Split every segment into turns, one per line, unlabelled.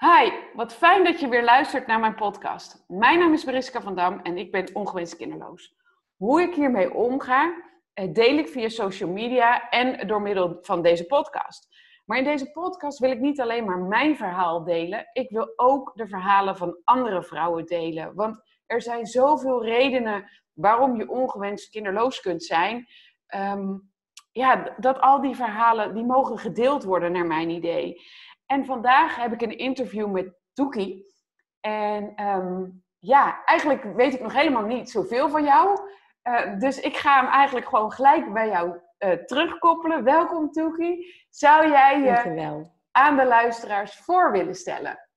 Hi, wat fijn dat je weer luistert naar mijn podcast. Mijn naam is Mariska van Dam en ik ben ongewenst kinderloos. Hoe ik hiermee omga, eh, deel ik via social media en door middel van deze podcast. Maar in deze podcast wil ik niet alleen maar mijn verhaal delen, ik wil ook de verhalen van andere vrouwen delen. Want er zijn zoveel redenen waarom je ongewenst kinderloos kunt zijn. Ehm, ja, dat al die verhalen, die mogen gedeeld worden naar mijn idee. En vandaag heb ik een interview met Toekie. En ehm, ja, eigenlijk weet ik nog helemaal niet zoveel van jou. Uh, dus ik ga hem eigenlijk gewoon gelijk bij jou uh, terugkoppelen. Welkom Toekie. Zou jij je aan de luisteraars voor willen stellen?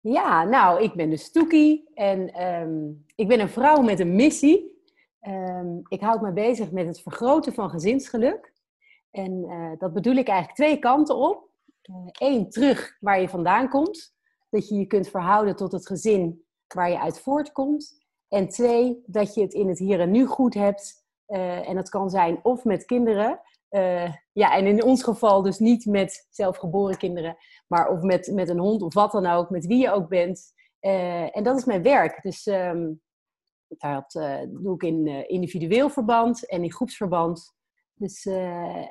Ja, nou, ik ben dus Toekie en um, ik ben een vrouw met een missie. Um, ik houd me bezig met het vergroten van gezinsgeluk. En uh, dat bedoel ik eigenlijk twee kanten op. Uh, terug waar je vandaan komt. Dat je je kunt verhouden tot het gezin waar je uit voortkomt. En twee, dat je het in het hier en nu goed hebt. Uh, en dat kan zijn of met kinderen. Uh, ja, en in ons geval dus niet met zelfgeboren kinderen. Maar of met, met een hond of wat dan ook. Met wie je ook bent. Uh, en dat is mijn werk. Dus um, dat doe ik in individueel verband en in groepsverband. Dus,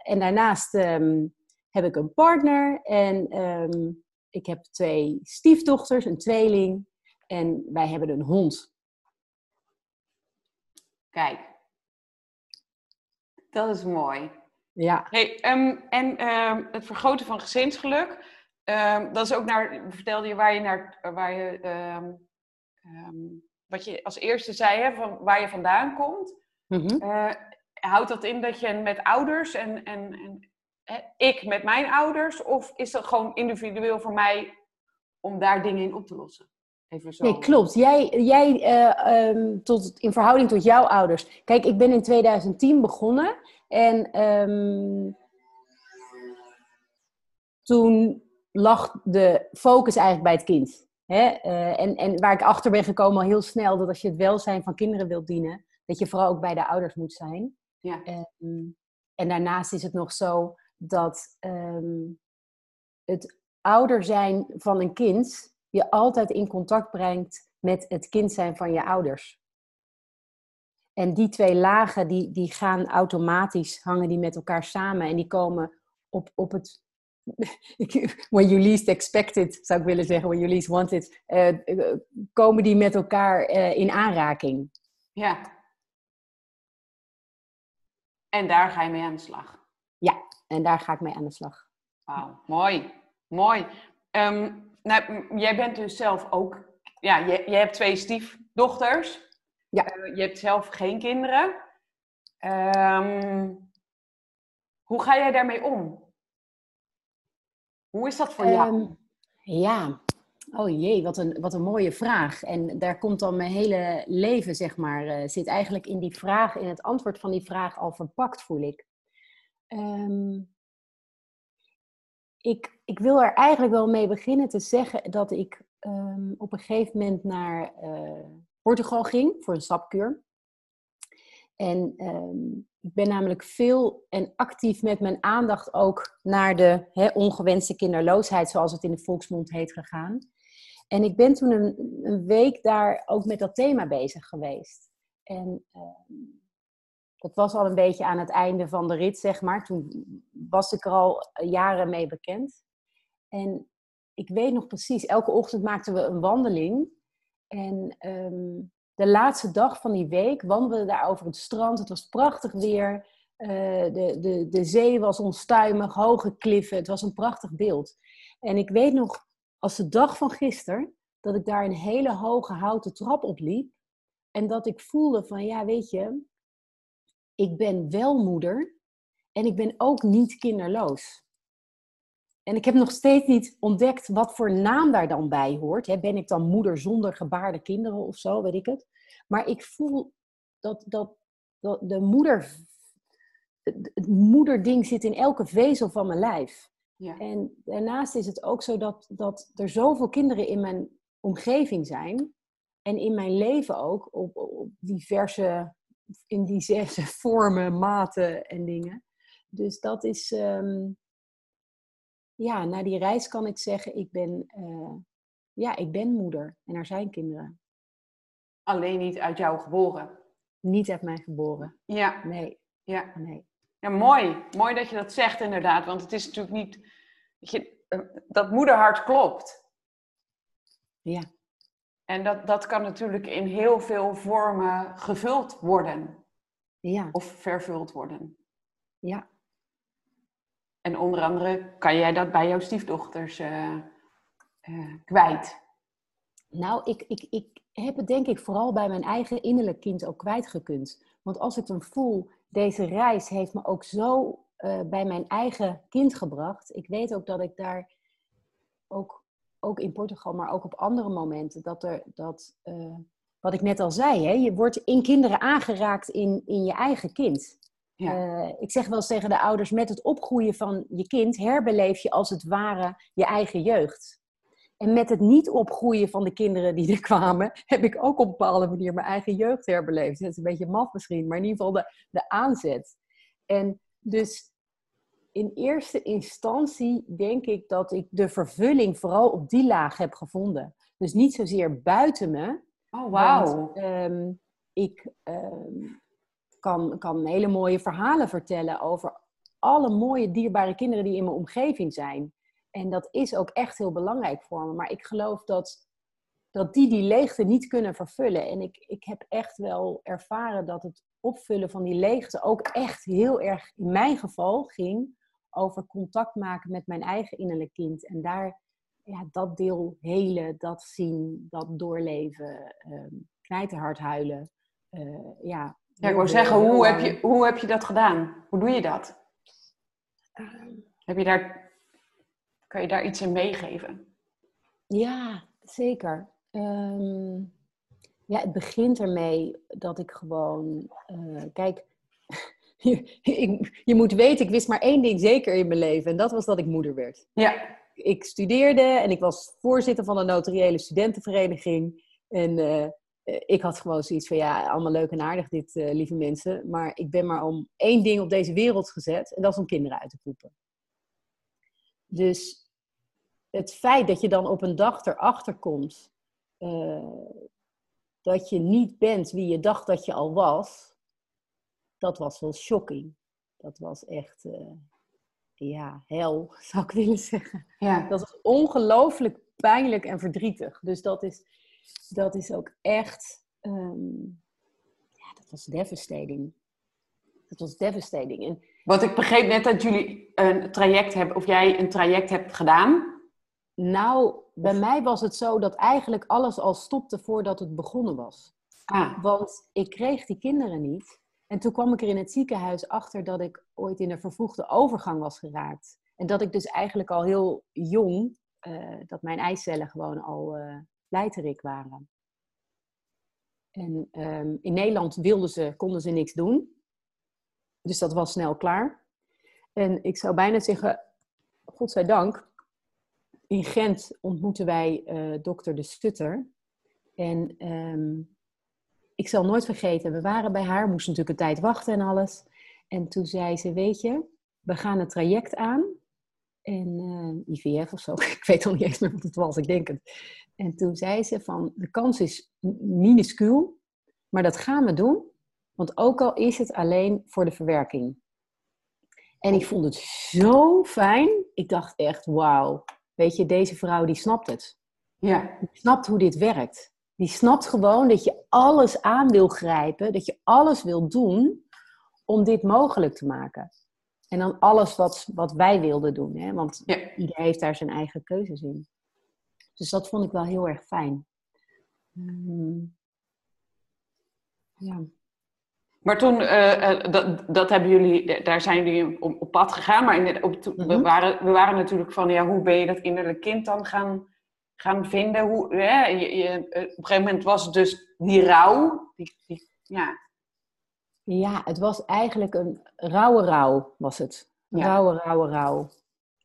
en daarnaast um, heb ik een partner. En um, ik heb twee stiefdochters, een tweeling. En wij hebben een hond.
Kijk, dat is mooi.
Ja.
Hey, um, en um, het vergroten van gezinsgeluk, dat is ook naar, vertelde je waar je naar, waar je, wat je als eerste zei, hè, van waar je vandaan komt. Mm -hmm. uh, houdt dat in dat je met ouders en, en, en ik met mijn ouders, of is dat gewoon individueel voor mij om daar dingen in op te lossen?
Even zo. Nee, klopt. Jij, jij uh, um, tot, in verhouding tot jouw ouders. Kijk, ik ben in 2010 begonnen. En um, toen lag de focus eigenlijk bij het kind. Hè? Uh, en, en waar ik achter ben gekomen al heel snel, dat als je het welzijn van kinderen wilt dienen, dat je vooral ook bij de ouders moet zijn.
Ja.
Um, en daarnaast is het nog zo dat het ouder zijn van een kind je altijd in contact brengt met het kind zijn van je ouders. En die twee lagen die, die gaan automatisch, hangen die met elkaar samen en die komen op, op het. when you least expect it, zou ik willen zeggen, when you least want it, uh, komen die met elkaar uh, in aanraking.
Ja. En daar ga je mee aan de slag.
Ja, en daar ga ik mee aan de slag.
Wauw, mooi. Mooi. Um, nou, jij bent dus zelf ook, ja, je, je hebt twee stiefdochters.
Ja.
Uh, je hebt zelf geen kinderen. Um, hoe ga jij daarmee om? Hoe is dat voor um, jou?
Ja, oh jee, wat een, wat een mooie vraag. En daar komt dan mijn hele leven, zeg maar, uh, zit eigenlijk in die vraag, in het antwoord van die vraag al verpakt, voel ik. Um, ik, ik wil er eigenlijk wel mee beginnen te zeggen dat ik um, op een gegeven moment naar uh, Portugal ging voor een sapkuur. En um, ik ben namelijk veel en actief met mijn aandacht ook naar de ongewenste kinderloosheid, zoals het in de volksmond heet, gegaan. En ik ben toen een, week daar ook met dat thema bezig geweest. En dat was al een beetje aan het einde van de rit, zeg maar. Toen was ik er al jaren mee bekend. En ik weet nog precies, elke ochtend maakten we een wandeling. En um, de laatste dag van die week wandelden we daar over het strand. Het was prachtig weer. Uh, de, de, de zee was onstuimig, hoge kliffen. Het was een prachtig beeld. En ik weet nog, als de dag van gisteren, dat ik daar een hele hoge houten trap opliep. En dat ik voelde van, ja, weet je, ik ben wel moeder en ik ben ook niet kinderloos. En ik heb nog steeds niet ontdekt wat voor naam daar dan bij hoort. Ben ik dan moeder zonder gebaarde kinderen of zo, weet ik het. Maar ik voel dat, dat, dat de moeder, het moederding zit in elke vezel van mijn lijf.
Ja.
En daarnaast is het ook zo dat, dat er zoveel kinderen in mijn omgeving zijn. En in mijn leven ook, op, op diverse in die zes vormen, maten en dingen. Dus dat is. Um, ja, na die reis kan ik zeggen, ik ben, eh, ja, ik ben moeder en er zijn kinderen.
Alleen niet uit jou geboren.
Niet uit mij geboren.
Ja.
Nee.
Ja.
nee.
Ja, mooi. Mooi dat je dat zegt inderdaad. Want het is natuurlijk niet... Dat, je, eh, dat moederhart klopt.
Ja.
En dat, dat kan natuurlijk in heel veel vormen gevuld worden.
Ja.
Of vervuld worden.
Ja.
En onder andere kan jij dat bij jouw stiefdochters uh, uh, kwijt.
Nou, ik, ik, ik heb het denk ik vooral bij mijn eigen innerlijk kind ook kwijtgekund. Want als ik dan voel, deze reis heeft me ook zo uh, bij mijn eigen kind gebracht. Ik weet ook dat ik daar ook, ook in Portugal, maar ook op andere momenten, dat er dat, uh, wat ik net al zei, hè, je wordt in kinderen aangeraakt in, in je eigen kind. Ja. Uh, ik zeg wel eens tegen de ouders, met het opgroeien van je kind herbeleef je als het ware je eigen jeugd. En met het niet opgroeien van de kinderen die er kwamen, heb ik ook op een bepaalde manier mijn eigen jeugd herbeleefd. Dat is een beetje maf misschien, maar in ieder geval de, de aanzet. En dus in eerste instantie denk ik dat ik de vervulling vooral op die laag heb gevonden. Dus niet zozeer buiten me.
Oh, wauw.
Um, ik um, kan, kan hele mooie verhalen vertellen over alle mooie, dierbare kinderen die in mijn omgeving zijn. En dat is ook echt heel belangrijk voor me. Maar ik geloof dat, dat die die leegte niet kunnen vervullen. En ik, ik heb echt wel ervaren dat het opvullen van die leegte ook echt heel erg, in mijn geval, ging over contact maken met mijn eigen innerlijk kind. En daar ja, dat deel helen, dat zien, dat doorleven, um, knijterhard huilen. Uh, ja,
ja, ik wou zeggen, hoe heb, je, hoe heb je dat gedaan? Hoe doe je dat?
Um,
heb je daar, kan je daar iets in meegeven?
Ja, zeker. Um, ja, het begint ermee dat ik gewoon, uh, kijk, je, ik, je moet weten, ik wist maar één ding zeker in mijn leven en dat was dat ik moeder werd.
Ja.
Ik studeerde en ik was voorzitter van een notariële studentenvereniging en uh, ik had gewoon zoiets van, ja, allemaal leuk en aardig dit, uh, lieve mensen. Maar ik ben maar om één ding op deze wereld gezet. En dat is om kinderen uit te poepen. Dus het feit dat je dan op een dag erachter komt... Uh, dat je niet bent wie je dacht dat je al was... Dat was wel shocking. Dat was echt, uh, ja, hel, zou ik willen zeggen.
Ja.
Dat was ongelooflijk pijnlijk en verdrietig. Dus dat is dat is ook echt, um, ja, dat was devastating. Dat was devastating. En,
Want ik begreep net dat jullie een traject hebben, of jij een traject hebt gedaan.
Nou, bij of... mij was het zo dat eigenlijk alles al stopte voordat het begonnen was.
Ah.
Want ik kreeg die kinderen niet. En toen kwam ik er in het ziekenhuis achter dat ik ooit in een vervroegde overgang was geraakt. En dat ik dus eigenlijk al heel jong, uh, dat mijn eicellen gewoon al uh, lijterik waren. En um, in Nederland wilden ze, konden ze niks doen. Dus dat was snel klaar. En ik zou bijna zeggen, godzijdank, in Gent ontmoeten wij uh, dokter De Stutter. En um, ik zal nooit vergeten, we waren bij haar, moesten natuurlijk een tijd wachten en alles. En toen zei ze, weet je, we gaan het traject aan. En uh, IVF of zo, ik weet al niet eens meer wat het was, ik denk het. En toen zei ze van, de kans is minuscuul, maar dat gaan we doen. Want ook al is het alleen voor de verwerking. En ik vond het zo fijn. Ik dacht echt, wauw. Weet je, deze vrouw die snapt het.
Ja.
Die snapt hoe dit werkt. Die snapt gewoon dat je alles aan wil grijpen. Dat je alles wil doen om dit mogelijk te maken. En dan alles wat, wat wij wilden doen. Hè? Want
ja.
iedereen heeft daar zijn eigen keuzes in. Dus dat vond ik wel heel erg fijn. Um, ja.
Maar toen, uh, uh, dat, dat hebben jullie, daar zijn jullie op, op pad gegaan. Maar in, op, we, waren, we waren natuurlijk van, ja, hoe ben je dat innerlijk kind dan gaan, gaan vinden? Hoe, ja, je, je, op een gegeven moment was het dus die rouw. Die, die, ja.
ja, het was eigenlijk een rauwe rouw, was het.
Ja.
Rauwe, rauwe rouw.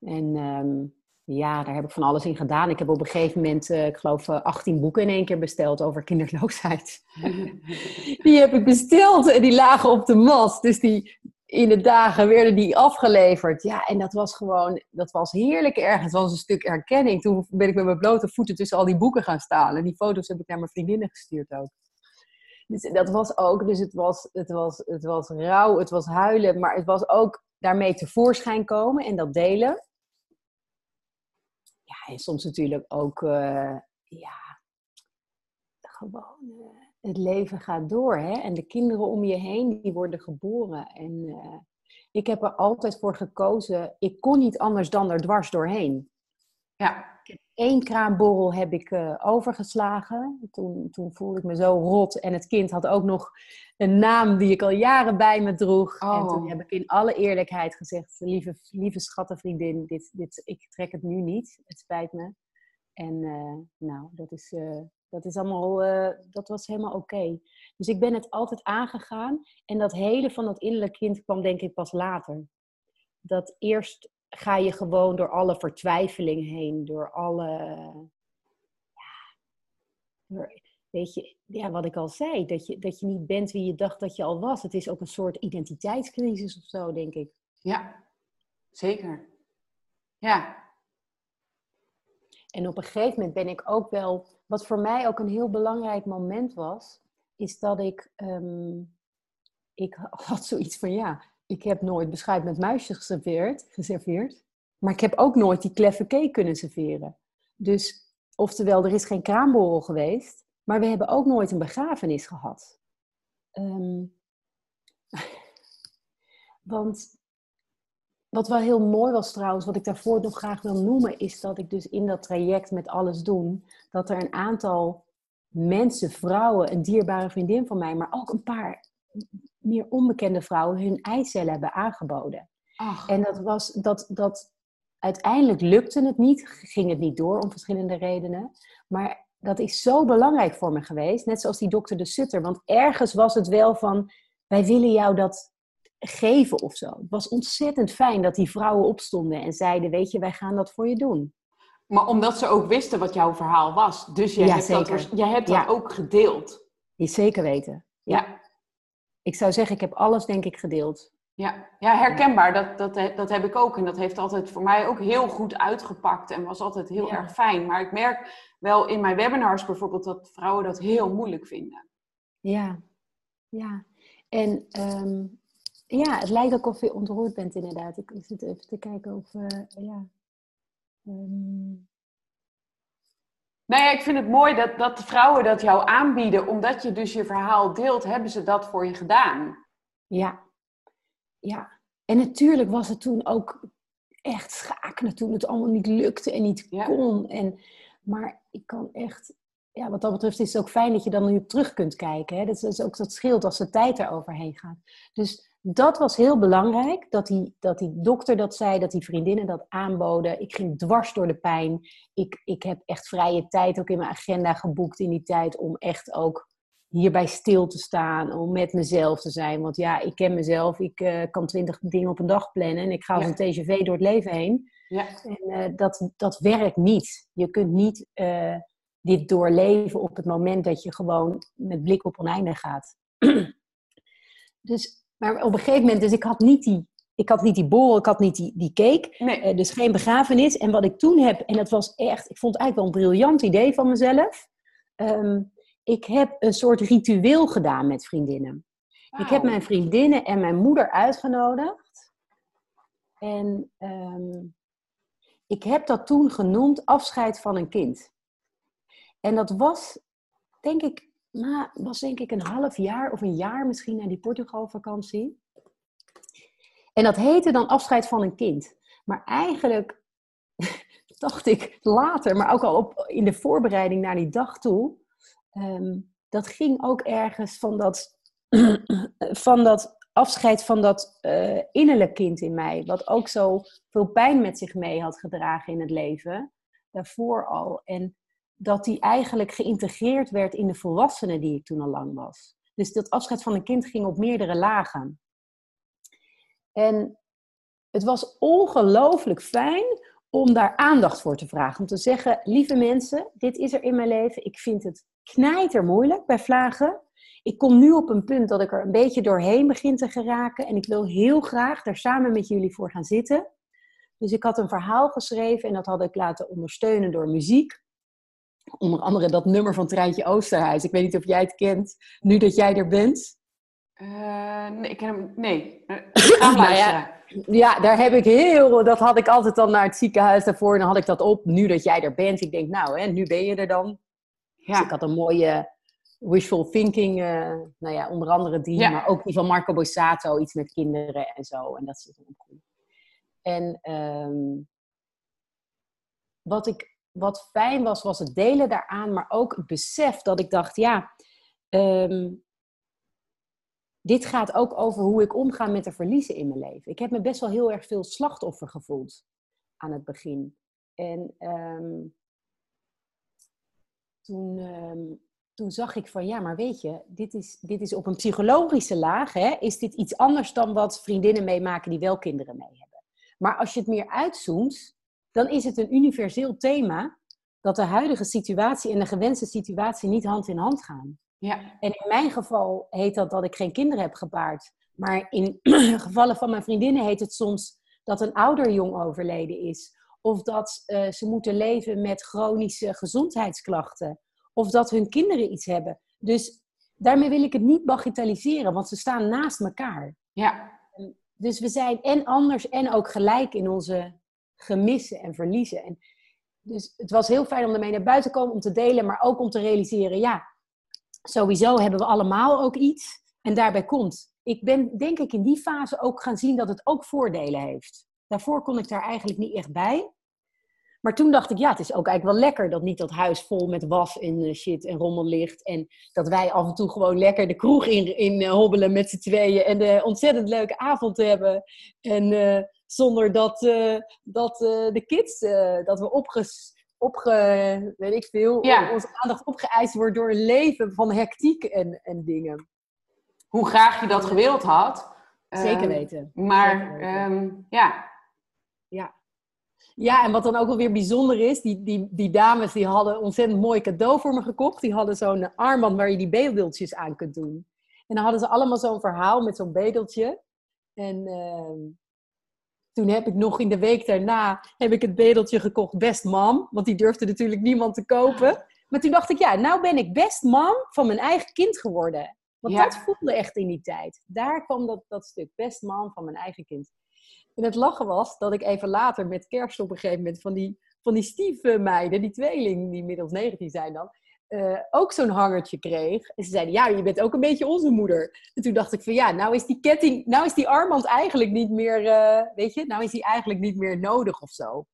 En um, ja, daar heb ik van alles in gedaan. Ik heb op een gegeven moment, uh, ik geloof, uh, 18 boeken in één keer besteld over kinderloosheid. die heb ik besteld en die lagen op de mat. Dus die, in de dagen werden die afgeleverd. Ja, en dat was gewoon, dat was heerlijk erg. Het was een stuk erkenning. Toen ben ik met mijn blote voeten tussen al die boeken gaan staan. En die foto's heb ik naar mijn vriendinnen gestuurd ook. Dus dat was ook, dus het was, het was, het was rauw, het was huilen, maar het was ook daarmee tevoorschijn komen en dat delen. Ja, en soms natuurlijk ook, uh, ja, gewoon, uh, het leven gaat door. Hè? En de kinderen om je heen, die worden geboren. En uh, ik heb er altijd voor gekozen, ik kon niet anders dan er dwars doorheen. Ja. Eén kraamborrel heb ik uh, overgeslagen. Toen, toen voelde ik me zo rot. En het kind had ook nog een naam die ik al jaren bij me droeg. Oh. En toen heb ik in alle eerlijkheid gezegd: Lieve, lieve schattenvriendin, dit, dit, ik trek het nu niet. Het spijt me. En uh, nou, dat is, dat is allemaal, dat was helemaal oké. Dus ik ben het altijd aangegaan. En dat hele van dat innerlijk kind kwam denk ik pas later. Dat eerst ga je gewoon door alle vertwijfeling heen, door alle. Ja, weet je, ja, wat ik al zei, dat je, dat je niet bent wie je dacht dat je al was. Het is ook een soort identiteitscrisis of zo, denk ik.
Ja, zeker. Ja.
En op een gegeven moment ben ik ook wel, wat voor mij ook een heel belangrijk moment was, is dat ik, um, ik had zoiets van ja, ik heb nooit beschuit met muisjes geserveerd, geserveerd. Maar ik heb ook nooit die kleffe cake kunnen serveren. Dus, oftewel, er is geen kraamborrel geweest. Maar we hebben ook nooit een begrafenis gehad. Um, want wat wel heel mooi was trouwens, wat ik daarvoor nog graag wil noemen, is dat ik dus in dat traject met alles doen, dat er een aantal mensen, vrouwen, een dierbare vriendin van mij, maar ook een paar meer onbekende vrouwen hun eicellen hebben aangeboden. Ach. En dat was dat, dat uiteindelijk lukte het niet, ging het niet door om verschillende redenen. Maar dat is zo belangrijk voor me geweest, net zoals die dokter de Sutter. Want ergens was het wel van, wij willen jou dat geven of zo. Het was ontzettend fijn dat die vrouwen opstonden en zeiden, weet je, wij gaan dat voor je doen.
Maar omdat ze ook wisten wat jouw verhaal was. Dus jij hebt zeker. dat, jij hebt dat ook gedeeld.
Je zeker weten. ja ik zou zeggen, ik heb alles denk ik gedeeld.
Ja, ja herkenbaar. Dat, dat, dat heb ik ook. En dat heeft altijd voor mij ook heel goed uitgepakt en was altijd heel erg fijn. Maar ik merk wel in mijn webinars bijvoorbeeld dat vrouwen dat heel moeilijk vinden.
Ja, ja. En um, ja, het lijkt ook of je ontroerd bent inderdaad. Ik zit even te kijken of, uh, ja... Um,
nou ja, ik vind het mooi dat, dat de vrouwen dat jou aanbieden, omdat je dus je verhaal deelt, hebben ze dat voor je gedaan.
Ja, ja. En natuurlijk was het toen ook echt schakelen toen het allemaal niet lukte en niet kon. En, maar ik kan echt, ja, wat dat betreft is het ook fijn dat je dan nu terug kunt kijken. Hè? Dat is ook dat scheelt als de tijd er overheen gaat. Dus dat was heel belangrijk, dat die, dat die dokter dat zei, dat die vriendinnen dat aanboden. Ik ging dwars door de pijn. Ik, ik heb echt vrije tijd ook in mijn agenda geboekt in die tijd om echt ook hierbij stil te staan, om met mezelf te zijn. Want ja, ik ken mezelf, ik uh, kan twintig dingen op een dag plannen en ik ga als een TGV door het leven heen. Ja. En uh, dat, dat werkt niet. Je kunt niet uh, dit doorleven op het moment dat je gewoon met blik op oneindig gaat. dus maar op een gegeven moment, dus ik had niet die, ik had niet die borrel, ik had niet die, die cake. Nee. dus geen begrafenis. En wat ik toen heb, en dat was echt, ik vond het eigenlijk wel een briljant idee van mezelf. Um, ik heb een soort ritueel gedaan met vriendinnen. Ik heb mijn vriendinnen en mijn moeder uitgenodigd. En um, ik heb dat toen genoemd afscheid van een kind. En dat was, denk ik, nou, was denk ik een half jaar of een jaar misschien na die Portugal-vakantie. En dat heette dan afscheid van een kind. Maar eigenlijk dacht ik later, maar ook al op, in de voorbereiding naar die dag toe, Ehm, dat ging ook ergens van dat, van dat afscheid van dat uh, innerlijk kind in mij, wat ook zo veel pijn met zich mee had gedragen in het leven, daarvoor al. En dat die eigenlijk geïntegreerd werd in de volwassenen die ik toen al lang was. Dus dat afscheid van een kind ging op meerdere lagen. En het was ongelooflijk fijn om daar aandacht voor te vragen. Om te zeggen, lieve mensen, dit is er in mijn leven. Ik vind het knijter moeilijk bij vlagen. ik kom nu op een punt dat ik er een beetje doorheen begin te geraken. En ik wil heel graag daar samen met jullie voor gaan zitten. Dus ik had een verhaal geschreven en dat had ik laten ondersteunen door muziek. Onder andere dat nummer van Treintje Oosterhuis. Ik weet niet of jij het kent, nu dat jij er bent.
Uh, nee, ik ken hem. Nee. Ga nou
ja, ja, daar heb ik heel. Dat had ik altijd dan naar het ziekenhuis daarvoor. En dan had ik dat op. Nu dat jij er bent. Ik denk, nou, hè, nu ben je er dan. Ja. Dus ik had een mooie wishful thinking. Uh, nou ja, onder andere die. Maar ook die van Marco Borsato. Iets met kinderen en zo. En dat er goed. En um, wat, ik, wat fijn was, was het delen daaraan. Maar ook het besef dat ik dacht, ja. Um, dit gaat ook over hoe ik omga met de verliezen in mijn leven. Ik heb me best wel heel erg veel slachtoffer gevoeld aan het begin. En um, toen, um, toen zag ik van ja, maar weet je, dit is, dit is op een psychologische laag, hè, is dit iets anders dan wat vriendinnen meemaken die wel kinderen mee hebben. Maar als je het meer uitzoomt, dan is het een universeel thema dat de huidige situatie en de gewenste situatie niet hand in hand gaan. Ja. En in mijn geval heet dat dat ik geen kinderen heb gebaard. Maar in gevallen van mijn vriendinnen heet het soms dat een ouder jong overleden is. Of dat uh, ze moeten leven met chronische gezondheidsklachten. Of dat hun kinderen iets hebben. Dus daarmee wil ik het niet bagatelliseren, want ze staan naast elkaar. Ja. Dus we zijn en anders en ook gelijk in onze gemissen en verliezen. En dus het was heel fijn om ermee naar buiten te komen, om te delen, maar ook om te realiseren, ja, sowieso hebben we allemaal ook iets. En daarbij komt, ik ben denk ik in die fase ook gaan zien dat het ook voordelen heeft. Daarvoor kon ik daar eigenlijk niet echt bij. Maar toen dacht ik, ja, het is ook eigenlijk wel lekker dat niet dat huis vol met was en eh, shit en rommel ligt. En dat wij af en toe gewoon lekker de kroeg in, in uh, hobbelen met z'n tweeën en een ontzettend leuke avond hebben. En uh, zonder dat, dat de kids, dat we opges opge, weet ik veel, ja. onze aandacht opgeëist wordt door een leven van hectiek en, en dingen.
Hoe graag je dat gewild had.
Zeker weten.
Maar ehm. Ja.
Ja, en wat dan ook wel weer bijzonder is, die, die, die dames die hadden ontzettend mooi cadeau voor me gekocht. Die hadden zo'n armband waar je die bedeltjes aan kunt doen. En dan hadden ze allemaal zo'n verhaal met zo'n bedeltje. En uh, toen heb ik nog in de week daarna heb ik het bedeltje gekocht, best mam. Want die durfde natuurlijk niemand te kopen. Maar toen dacht ik, ja, nou ben ik best mam van mijn eigen kind geworden. Want dat voelde echt in die tijd. Daar kwam dat, dat stuk, best mam van mijn eigen kind. En het lachen was dat ik even later met kerst op een gegeven moment van die, van die stiefmeiden, die tweeling, die inmiddels 19 zijn dan, uh, ook zo'n hangertje kreeg. En ze zeiden, ja, je bent ook een beetje onze moeder. En toen dacht ik van, ja, nou is die ketting, nou is die armband eigenlijk niet meer, uh, weet je, nou is die eigenlijk niet meer nodig of zo.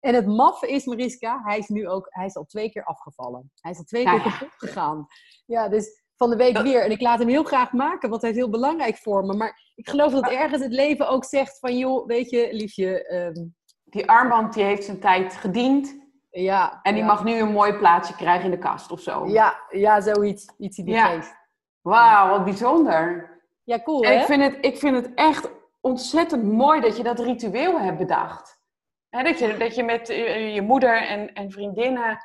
En het maffe is, Mariska, hij is nu ook, hij is al twee keer afgevallen. Hij is al twee keer kapot gegaan. Ja, dus van de week weer. En ik laat hem heel graag maken, want hij is heel belangrijk voor me. Maar ik geloof dat ergens het leven ook zegt van, joh, weet je, liefje... Um...
Die armband, die heeft zijn tijd gediend. Ja. En die mag nu een mooi plaatsje krijgen in de kast of zo.
Ja, ja zoiets. Iets in die ja. geest.
Wauw, wat bijzonder.
Ja, cool
en hè? Ik vind, het, ik vind het echt ontzettend mooi dat je dat ritueel hebt bedacht. dat, je, dat je met eh, je moeder en, en vriendinnen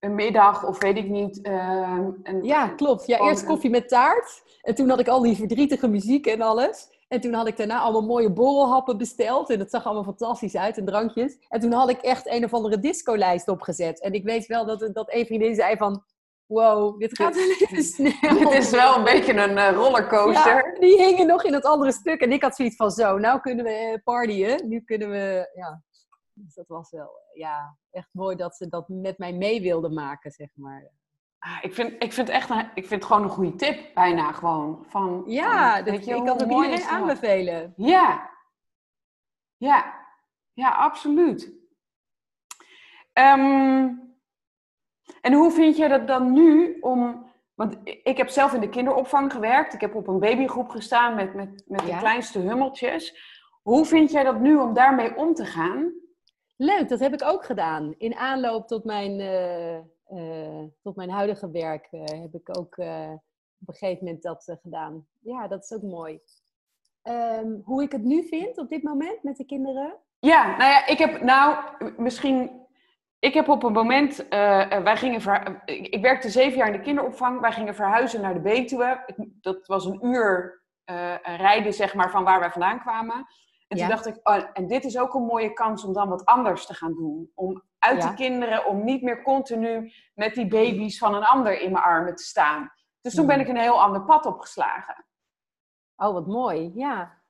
een middag of weet ik niet. Uh,
ja, klopt. Ja, eerst koffie met taart. En toen had ik al die verdrietige muziek en alles. En toen had ik daarna allemaal mooie borrelhappen besteld. En dat zag allemaal fantastisch uit en drankjes. En toen had ik echt een of andere discolijst opgezet. En ik weet wel dat, dat een vriendin zei van... Wow, dit gaat wel even snel.
Dit is wel een beetje een uh, rollercoaster.
Ja, die hingen nog in het andere stuk. En ik had zoiets van zo, nou kunnen we uh, partyen. Nu kunnen we... Ja. Dus dat was wel ja, echt mooi dat ze dat met mij mee wilden maken, zeg maar.
Ah, ik, vind, ik, vind echt een, ik vind het gewoon een goede tip, bijna gewoon. Van,
ja, van, dat, je, ik kan het iedereen aanbevelen.
Ja. Ja, ja absoluut. Ehm, en hoe vind je dat dan nu om... Want ik heb zelf in de kinderopvang gewerkt. Ik heb op een babygroep gestaan met, met, met de kleinste hummeltjes. Hoe vind jij dat nu om daarmee om te gaan?
Leuk, dat heb ik ook gedaan. In aanloop tot mijn... Uh uh, tot mijn huidige werk uh, heb ik ook op een gegeven moment dat gedaan. Ja, dat is ook mooi. Um, hoe ik het nu vind op dit moment met de kinderen?
Ja, nou ja, ik heb nou misschien ik heb op een moment, wij gingen ver, ik, werkte zeven jaar in de kinderopvang. Wij gingen verhuizen naar de Betuwe. dat was een uur rijden, zeg maar, van waar wij vandaan kwamen. En toen dacht ik, oh, en dit is ook een mooie kans om dan wat anders te gaan doen. Om uit de kinderen, om niet meer continu met die baby's van een ander in mijn armen te staan. Dus toen ben hmm. ik een heel ander pad opgeslagen.
Oh, wat mooi. Ja.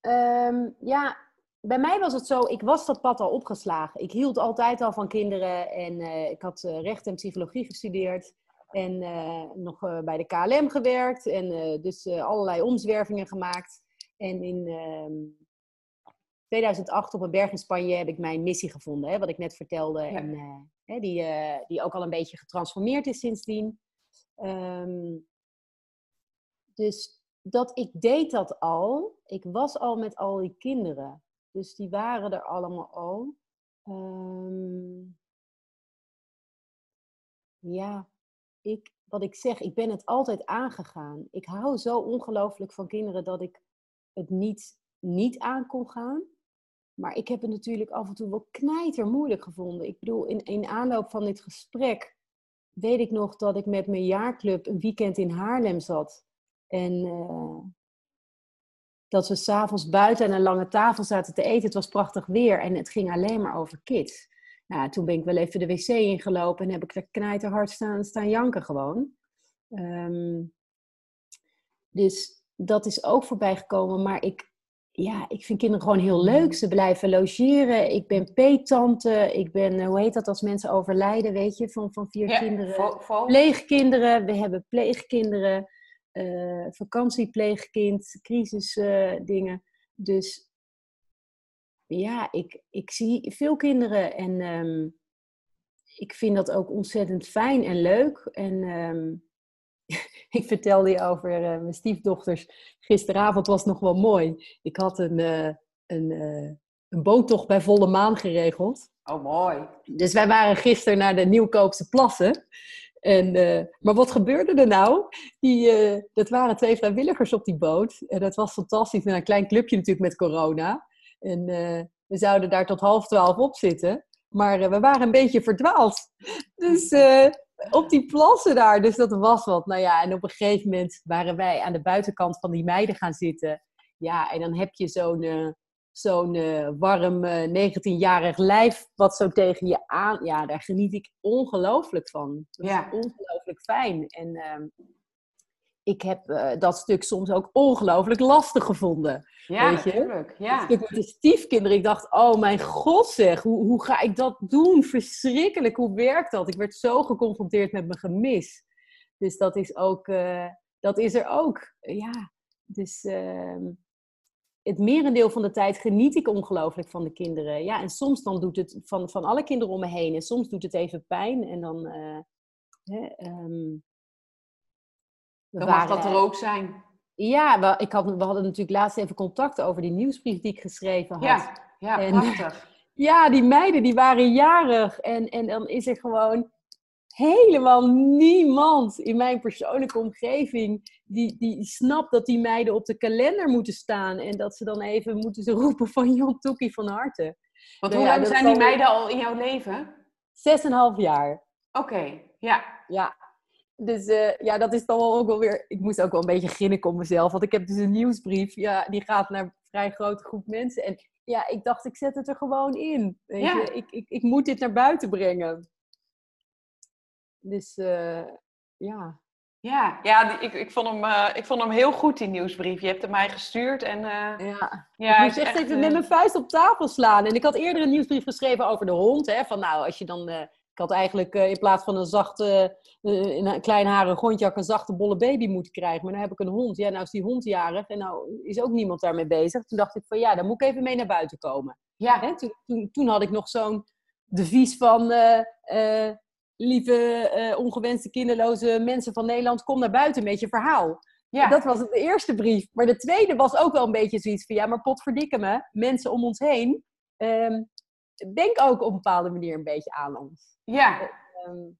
Um, ja, bij mij was het zo, ik was dat pad al opgeslagen. Ik hield altijd al van kinderen en uh, ik had uh, recht en psychologie gestudeerd. En uh, nog bij de KLM gewerkt en dus allerlei omzwervingen gemaakt. En in 2008 ehm, op een berg in Spanje heb ik mijn missie gevonden, hè, wat ik net vertelde. Ja. En hè, die, die ook al een beetje getransformeerd is sindsdien. Um, dus dat ik deed dat al. Ik was al met al die kinderen. Dus die waren er allemaal al. Um, ja, ik, wat ik zeg, ik ben het altijd aangegaan. Ik hou zo ongelooflijk van kinderen dat ik het niet, niet aan kon gaan. Maar ik heb het natuurlijk af en toe wel knijter moeilijk gevonden. Ik bedoel, in, in aanloop van dit gesprek weet ik nog dat ik met mijn jaarclub een weekend in Haarlem zat. En uh, dat we s'avonds buiten aan een lange tafel zaten te eten. Het was prachtig weer en het ging alleen maar over kids. Nou, toen ben ik wel even de wc ingelopen en heb ik er knijterhard staan, staan janken gewoon. Um, dus dat is ook voorbij gekomen. Maar ik, ja, ik vind kinderen gewoon heel leuk. Ze blijven logeren. Ik ben peetante. Ik ben, eh, hoe heet dat als mensen overlijden, weet je, van, van vier kinderen. Pleegkinderen. We hebben pleegkinderen uh, vakantiepleegkind, crisisdingen. Uh, dus ja, ik, ik zie veel kinderen en um, ik vind dat ook ontzettend fijn en leuk. En um, ik vertelde je over uh, mijn stiefdochters. Gisteravond was nog wel mooi. Ik had een, uh, een, een boottocht bij volle maan geregeld.
Oh, mooi.
Dus wij waren gisteren naar de Nieuwkoopse plassen. En, maar wat gebeurde er nou? Die, dat waren twee vrijwilligers op die boot. En dat was fantastisch. Met een klein clubje natuurlijk met corona. En we zouden daar tot half twaalf op zitten. Maar we waren een beetje verdwaald. Dus op die plassen daar. Dus dat was wat. Nou ja, en op een gegeven moment waren wij aan de buitenkant van die meiden gaan zitten. Ja, en dan heb je zo'n zo'n uh, warm uh, 19-jarig lijf wat zo tegen je aan. Ja, daar geniet ik ongelooflijk van. Dat ja. is ongelooflijk fijn. En uh, ik heb uh, dat stuk soms ook ongelooflijk lastig gevonden.
Ja, weet je? natuurlijk. Ja.
stuk met de stiefkinderen. Ik dacht, oh mijn god zeg, hoe, hoe ga ik dat doen? Verschrikkelijk, hoe werkt dat? Ik werd zo geconfronteerd met mijn gemis. Dus dat is ook, uh, dat is er ook. Ja, dus ehm, het merendeel van de tijd geniet ik ongelooflijk van de kinderen. Ja, en soms dan doet het van, van alle kinderen om me heen. En soms doet het even pijn. En dan... Uh, hè, um,
dan mag dat er ook zijn.
Ja, we, ik had, we hadden natuurlijk laatst even contact over die nieuwsbrief die ik geschreven had.
Ja, ja en, prachtig.
Ja, die meiden die waren jarig. En, en dan is er gewoon helemaal niemand in mijn persoonlijke omgeving die, die snapt dat die meiden op de kalender moeten staan. En dat ze dan even moeten ze roepen van Jon Toekie van harte.
Want nou hoe lang zijn die meiden al in jouw leven?
Zes en een half jaar.
Oké, ja.
Ja. Dus uh, ja, dat is dan wel ook wel weer... Ik moest ook wel een beetje grinniken om mezelf. Want ik heb dus een nieuwsbrief. Ja, die gaat naar een vrij grote groep mensen. En ja, ik dacht, ik zet het er gewoon in. Weet ja. je? Ik, ik, ik moet dit naar buiten brengen. Dus uh, ja.
Ja, ja ik, ik, vond hem, uh, ik vond hem heel goed, die nieuwsbrief. Je hebt hem mij gestuurd. En, uh,
ja. ja, ik moest echt, echt even met mijn vuist op tafel slaan. En ik had eerder een nieuwsbrief geschreven over de hond. Hè, van nou, als je dan... ik had eigenlijk in plaats van een zachte, een klein harig hondje, een zachte bolle baby moeten krijgen. Maar nu heb ik een hond. Ja, nou is die hond jarig en nou is ook niemand daarmee bezig. Toen dacht ik van ja, dan moet ik even mee naar buiten komen. Ja. Hè, toen, toen, toen had ik nog zo'n devies van lieve uh, ongewenste kinderloze mensen van Nederland, kom naar buiten met je verhaal. Ja. Dat was de eerste brief. Maar de tweede was ook wel een beetje zoiets van, ja, maar potverdikke me, mensen om ons heen, um, denk ook op een bepaalde manier een beetje aan ons.
Ja. Um,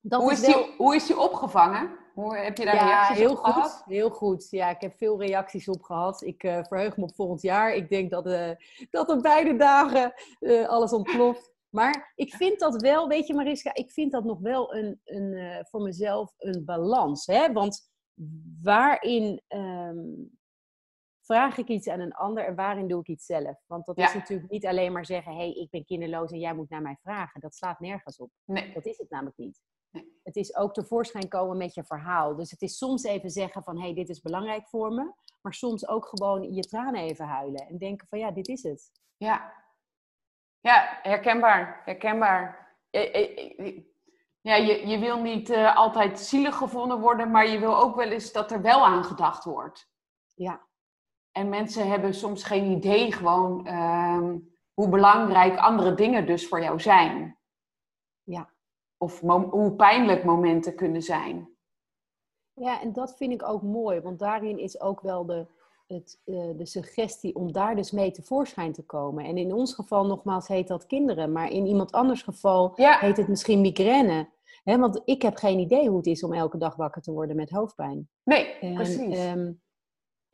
dat hoe, is, is die, hoe is die opgevangen? Hoe, heb je daar
ja,
reacties
heel
op
goed,
gehad?
Heel goed. Ja, ik heb veel reacties op gehad. Ik uh, verheug me op volgend jaar. Ik denk dat, uh, dat op beide dagen uh, alles ontploft. Maar ik vind dat wel, weet je Mariska, ik vind dat nog wel een, een, eh, voor mezelf een balans. Hè? Want waarin ehm, vraag ik iets aan een ander en waarin doe ik iets zelf? Want dat is natuurlijk niet alleen maar zeggen, hé, hey, ik ben kinderloos en jij moet naar mij vragen. Dat slaat nergens op.
Nee.
Dat is het namelijk niet. Nee. Het is ook tevoorschijn komen met je verhaal. Dus het is soms even zeggen van, hé, hey, dit is belangrijk voor me. Maar soms ook gewoon je tranen even huilen. En denken van, ja, dit is het.
Ja, ja herkenbaar. Herkenbaar. Ja, je, je wil niet uh, altijd zielig gevonden worden, maar je wil ook wel eens dat er wel aan gedacht wordt.
Ja.
En mensen hebben soms geen idee gewoon uh, hoe belangrijk andere dingen dus voor jou zijn.
Ja.
Of hoe pijnlijk momenten kunnen zijn.
Ja, en dat vind ik ook mooi, want daarin is ook wel de, het, uh, de suggestie om daar dus mee tevoorschijn te komen. En in ons geval, nogmaals, heet dat kinderen, maar in iemand anders geval
ja.
heet het misschien migraine. He, want ik heb geen idee hoe het is om elke dag wakker te worden met hoofdpijn.
Nee, en, precies.
Um,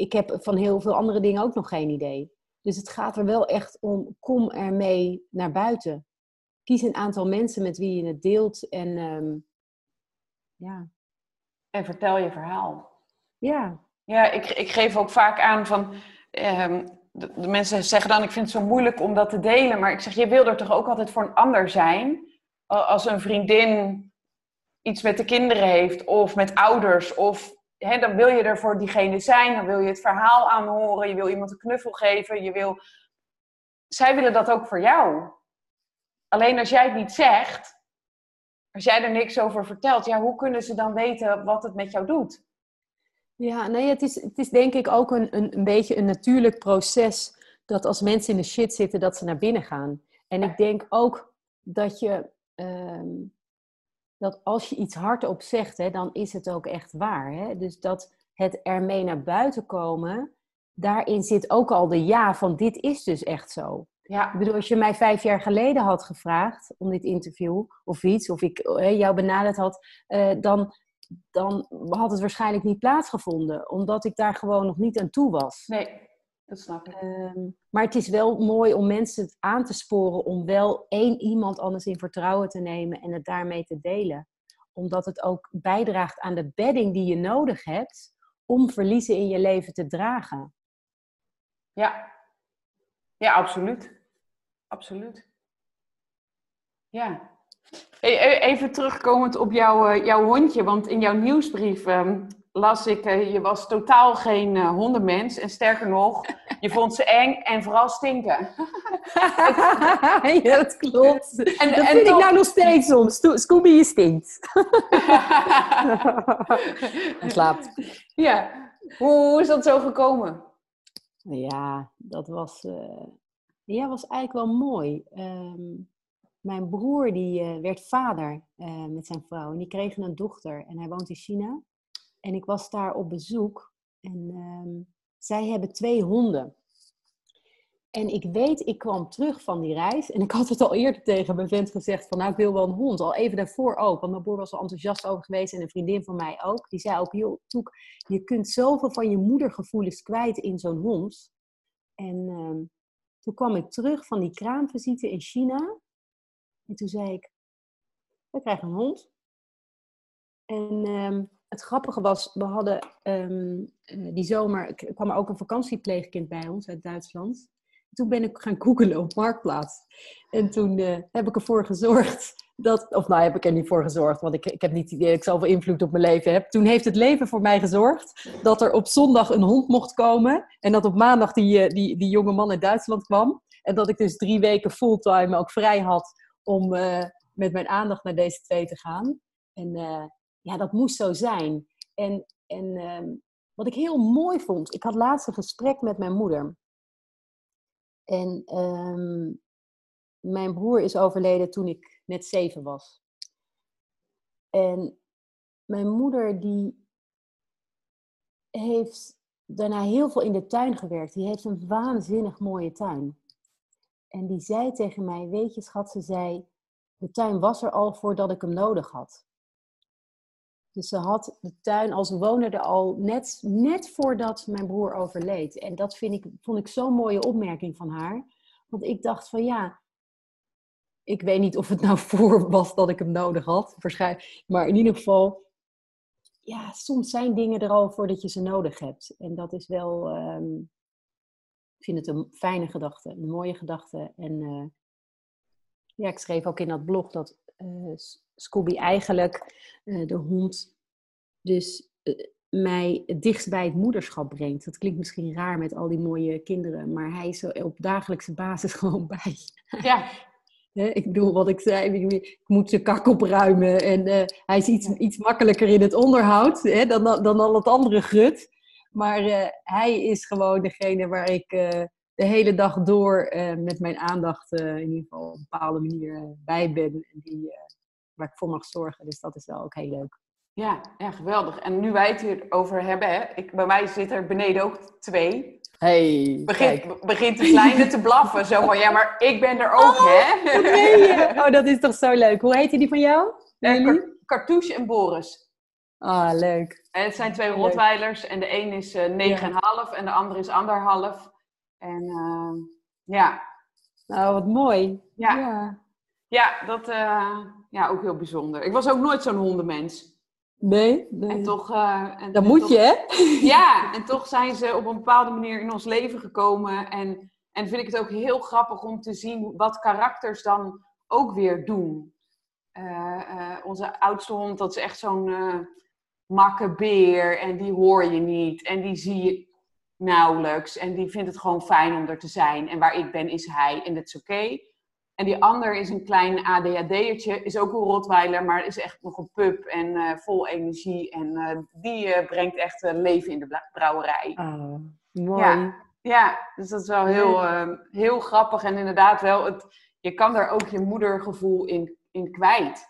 ik heb van heel veel andere dingen ook nog geen idee. Dus het gaat er wel echt om, kom ermee naar buiten. Kies een aantal mensen met wie je het deelt en um, ja.
En vertel je verhaal.
Ja.
Ja, ik, ik geef ook vaak aan van, um, de, de, mensen zeggen dan, ik vind het zo moeilijk om dat te delen. Maar ik zeg, je wil er toch ook altijd voor een ander zijn? Als een vriendin iets met de kinderen heeft, of met ouders, of dan wil je er voor diegene zijn, dan wil je het verhaal aanhoren, je wil iemand een knuffel geven, je wil... Zij willen dat ook voor jou. Alleen als jij het niet zegt, als jij er niks over vertelt, ja, hoe kunnen ze dan weten wat het met jou doet?
Ja, nee, het is, het is denk ik ook een, een, een beetje een natuurlijk proces dat als mensen in de shit zitten, dat ze naar binnen gaan. En ik denk ook dat je, um, dat als je iets hardop zegt, hè, dan is het ook echt waar. Hè? Dus dat het ermee naar buiten komen, daarin zit ook al de ja van dit is dus echt zo.
Ja.
Ik bedoel, als je mij vijf jaar geleden had gevraagd om dit interview of iets, of ik eh, jou benaderd had, uh, dan, dan had het waarschijnlijk niet plaatsgevonden, omdat ik daar gewoon nog niet aan toe was.
Nee, dat snap ik.
Um, maar het is wel mooi om mensen aan te sporen om wel één iemand anders in vertrouwen te nemen en het daarmee te delen. Omdat het ook bijdraagt aan de bedding die je nodig hebt om verliezen in je leven te dragen.
Ja, ja absoluut. Absoluut. Ja. Even terugkomend op jouw, uh, jouw hondje, want in jouw nieuwsbrief um, las ik, uh, je was totaal geen uh, hondenmens. En sterker nog, je vond ze eng en vooral stinken.
ja, dat klopt. En, dat en vind toch... ik nou nog steeds soms. Scooby, je stinkt. Hij slaapt.
Ja. Hoe is dat zo gekomen?
Ja, dat was, uh, ja, was eigenlijk wel mooi. Um, mijn broer die uh, werd vader uh, met zijn vrouw en die kregen een dochter en hij woont in China. En ik was daar op bezoek en um, zij hebben twee honden. En ik weet, ik kwam terug van die reis en ik had het al eerder tegen mijn vent gezegd van nou ik wil wel een hond. Al even daarvoor ook, want mijn broer was er enthousiast over geweest en een vriendin van mij ook. Die zei ook, joh Toek, je kunt zoveel van je moedergevoelens kwijt in zo'n hond. En um, toen kwam ik terug van die kraamvisite in China en toen zei ik, we krijgen een hond. En um, het grappige was, we hadden um, die zomer, kwam er ook een vakantiepleegkind bij ons uit Duitsland. Toen ben ik gaan googelen op Marktplaats. En toen uh, heb ik ervoor gezorgd dat, of nou heb ik er niet voor gezorgd, want ik, ik heb niet idee ik zoveel invloed op mijn leven heb. Toen heeft het leven voor mij gezorgd dat er op zondag een hond mocht komen. En dat op maandag die, die, die jonge man uit Duitsland kwam. En dat ik dus drie weken fulltime ook vrij had om met mijn aandacht naar deze twee te gaan. En ja, dat moest zo zijn. En, en um, wat ik heel mooi vond, ik had laatst een gesprek met mijn moeder. En um, mijn broer is overleden toen ik net zeven was. En mijn moeder die heeft daarna heel veel in de tuin gewerkt. Die heeft een waanzinnig mooie tuin. En die zei tegen mij, weet je schat, ze zei, de tuin was er al voordat ik hem nodig had. Dus ze had de tuin als wonen er al net, net voordat mijn broer overleed. En dat vind ik, vond ik zo'n mooie opmerking van haar. Want ik dacht van ja, ik weet niet of het nou voor was dat ik hem nodig had. Maar in ieder geval, ja, soms zijn dingen er al voordat je ze nodig hebt. En dat is wel, ehm, ik vind het een fijne gedachte, een mooie gedachte. En uh, ja, ik schreef ook in dat blog dat Scooby eigenlijk, uh, de hond, dus mij het dichtst bij het moederschap brengt. Dat klinkt misschien raar met al die mooie kinderen, maar hij is op dagelijkse basis gewoon bij.
Ja.
ik bedoel, wat ik zei, ik moet zijn kak opruimen. En uh, hij is iets, iets makkelijker in het onderhoud hè, dan, dan al het andere grut. Maar uh, hij is gewoon degene waar ik uh, de hele dag door met mijn aandacht in ieder geval op een bepaalde manier bij ben. En die, waar ik voor mag zorgen. Dus dat is wel ook heel leuk.
Ja, ja, geweldig. En nu wij het hierover hebben, hè, ik, bij mij zit er beneden ook twee.
Hey,
begint, begint de kleine te blaffen. Zo van, ja, maar ik ben er ook,
oh,
hè?
Dat ben je. Oh, dat is toch zo leuk. Hoe heet die van jou?
Uh, Cartouche en Boris.
Ah, leuk.
En het zijn twee rotweilers. En de een is uh, 9,5 ja. en de andere is anderhalf. En uh, ja.
Nou, wat mooi.
Ja. Ja, ja dat uh, ja, ook heel bijzonder. Ik was ook nooit zo'n hondenmens.
Nee, nee.
En toch... Uh, en,
dat moet
toch,
je, hè?
Ja, en toch zijn ze op een bepaalde manier in ons leven gekomen. En, en vind ik het ook heel grappig om te zien wat karakters dan ook weer doen. Uh, uh, onze oudste hond, dat is echt zo'n uh, makke beer. En die hoor je niet. En die zie je nauwelijks. En die vindt het gewoon fijn om er te zijn. En waar ik ben, is hij. En dat is oké. Okay. En die ander is een klein ADHD'ertje, is ook een rotweiler, maar is echt nog een pup en uh, vol energie. En uh, die uh, brengt echt leven in de brouwerij.
Oh, mooi.
Ja, ja, dus dat is wel heel, heel grappig. En inderdaad wel, het, je kan daar ook je moedergevoel in, in kwijt.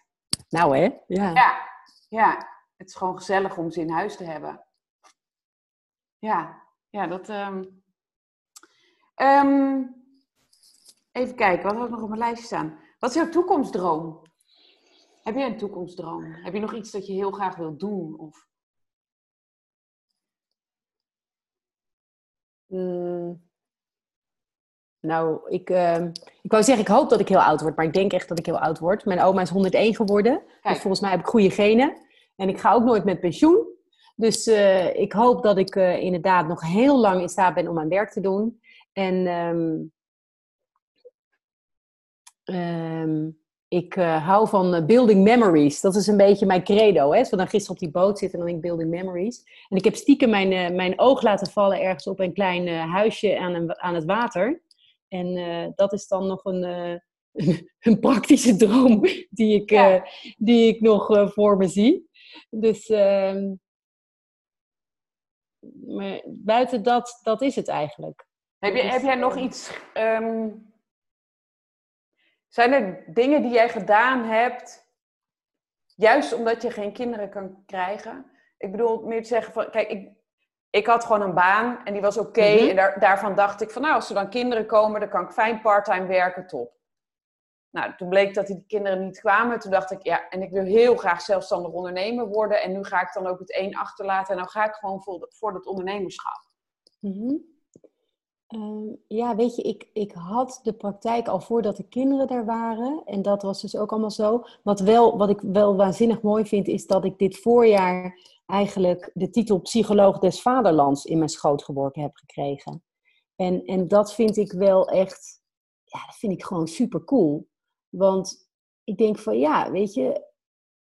Nou hè? Ja.
ja. Ja, het is gewoon gezellig om ze in huis te hebben. Ja, ja dat... Um... Um, Even kijken, wat had ik nog op mijn lijstje staan? Wat is jouw toekomstdroom? Heb je een toekomstdroom? Heb je nog iets dat je heel graag wilt doen? Of...
Mm. Nou, ik, uh, ik wou zeggen, ik hoop dat ik heel oud word, maar ik denk echt dat ik heel oud word. Mijn oma is 101 geworden, Kijk. dus volgens mij heb ik goede genen. En ik ga ook nooit met pensioen. Dus uh, ik hoop dat ik uh, inderdaad nog heel lang in staat ben om mijn werk te doen. En um, Um, ik uh, hou van building memories. Dat is een beetje mijn credo. Hè? Als we dan gisteren op die boot zitten, dan denk ik building memories. En ik heb stiekem mijn, mijn oog laten vallen ergens op een klein huisje aan, een, aan het water. En dat is dan nog een, een praktische droom die ik, ja. die ik nog voor me zie. Dus ehm, maar buiten dat, dat is het eigenlijk.
Heb, je,
dus,
heb jij nog iets... Um zijn er dingen die jij gedaan hebt, juist omdat je geen kinderen kan krijgen? Ik bedoel, meer te zeggen van, kijk, ik, ik had gewoon een baan en die was oké. Okay, mm -hmm. En daar, daarvan dacht ik van, nou, als er dan kinderen komen, dan kan ik fijn parttime werken, top. Nou, toen bleek dat die kinderen niet kwamen. Toen dacht ik, ja, en ik wil heel graag zelfstandig ondernemer worden. En nu ga ik dan ook het een achterlaten. En dan ga ik gewoon voor, voor dat ondernemerschap.
Mm ja, weet je, ik, ik had de praktijk al voordat de kinderen er waren. En dat was dus ook allemaal zo. Wat, wel, wat ik wel waanzinnig mooi vind, is dat ik dit voorjaar eigenlijk de titel Psycholoog des Vaderlands in mijn schoot geworpen heb gekregen. En, en dat vind ik wel echt, ja, dat vind ik gewoon super cool. Want ik denk van, ja, weet je,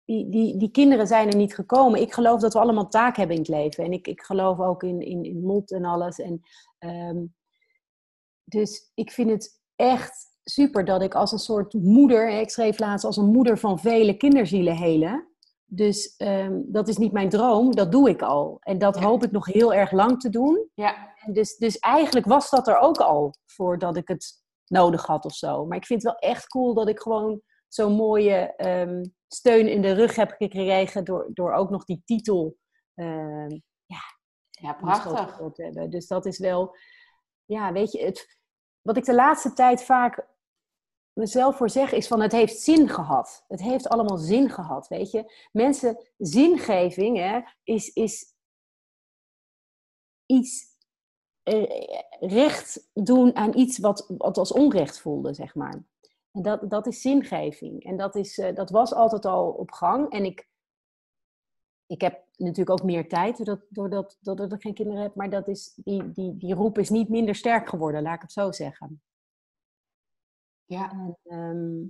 die, die, die kinderen zijn er niet gekomen. Ik geloof dat we allemaal taak hebben in het leven. En ik, ik geloof ook in, in, in lot en alles. En um, dus ik vind het echt super dat ik als een soort moeder, ik schreef laatst als een moeder van vele kinderzielen helen. Dus um, dat is niet mijn droom, dat doe ik al. En dat ja. hoop ik nog heel erg lang te doen.
Ja.
En dus, dus eigenlijk was dat er ook al voordat ik het nodig had of zo. Maar ik vind het wel echt cool dat ik gewoon zo'n mooie um, steun in de rug heb gekregen door, door ook nog die titel um, ja,
ja, prachtig.
te hebben. Dus dat is wel, ja, weet je, het, wat ik de laatste tijd vaak mezelf voor zeg, is van het heeft zin gehad. Het heeft allemaal zin gehad, weet je. Mensen, zingeving hè, is, is iets recht doen aan iets wat, wat als onrecht voelde, zeg maar. En dat, dat is zingeving. En dat, is, eh, dat was altijd al op gang. En ik, ik heb natuurlijk ook meer tijd doordat, doordat, doordat ik geen kinderen heb. Maar dat is, die, die, die roep is niet minder sterk geworden, laat ik het zo zeggen.
Ja.
En, ehm,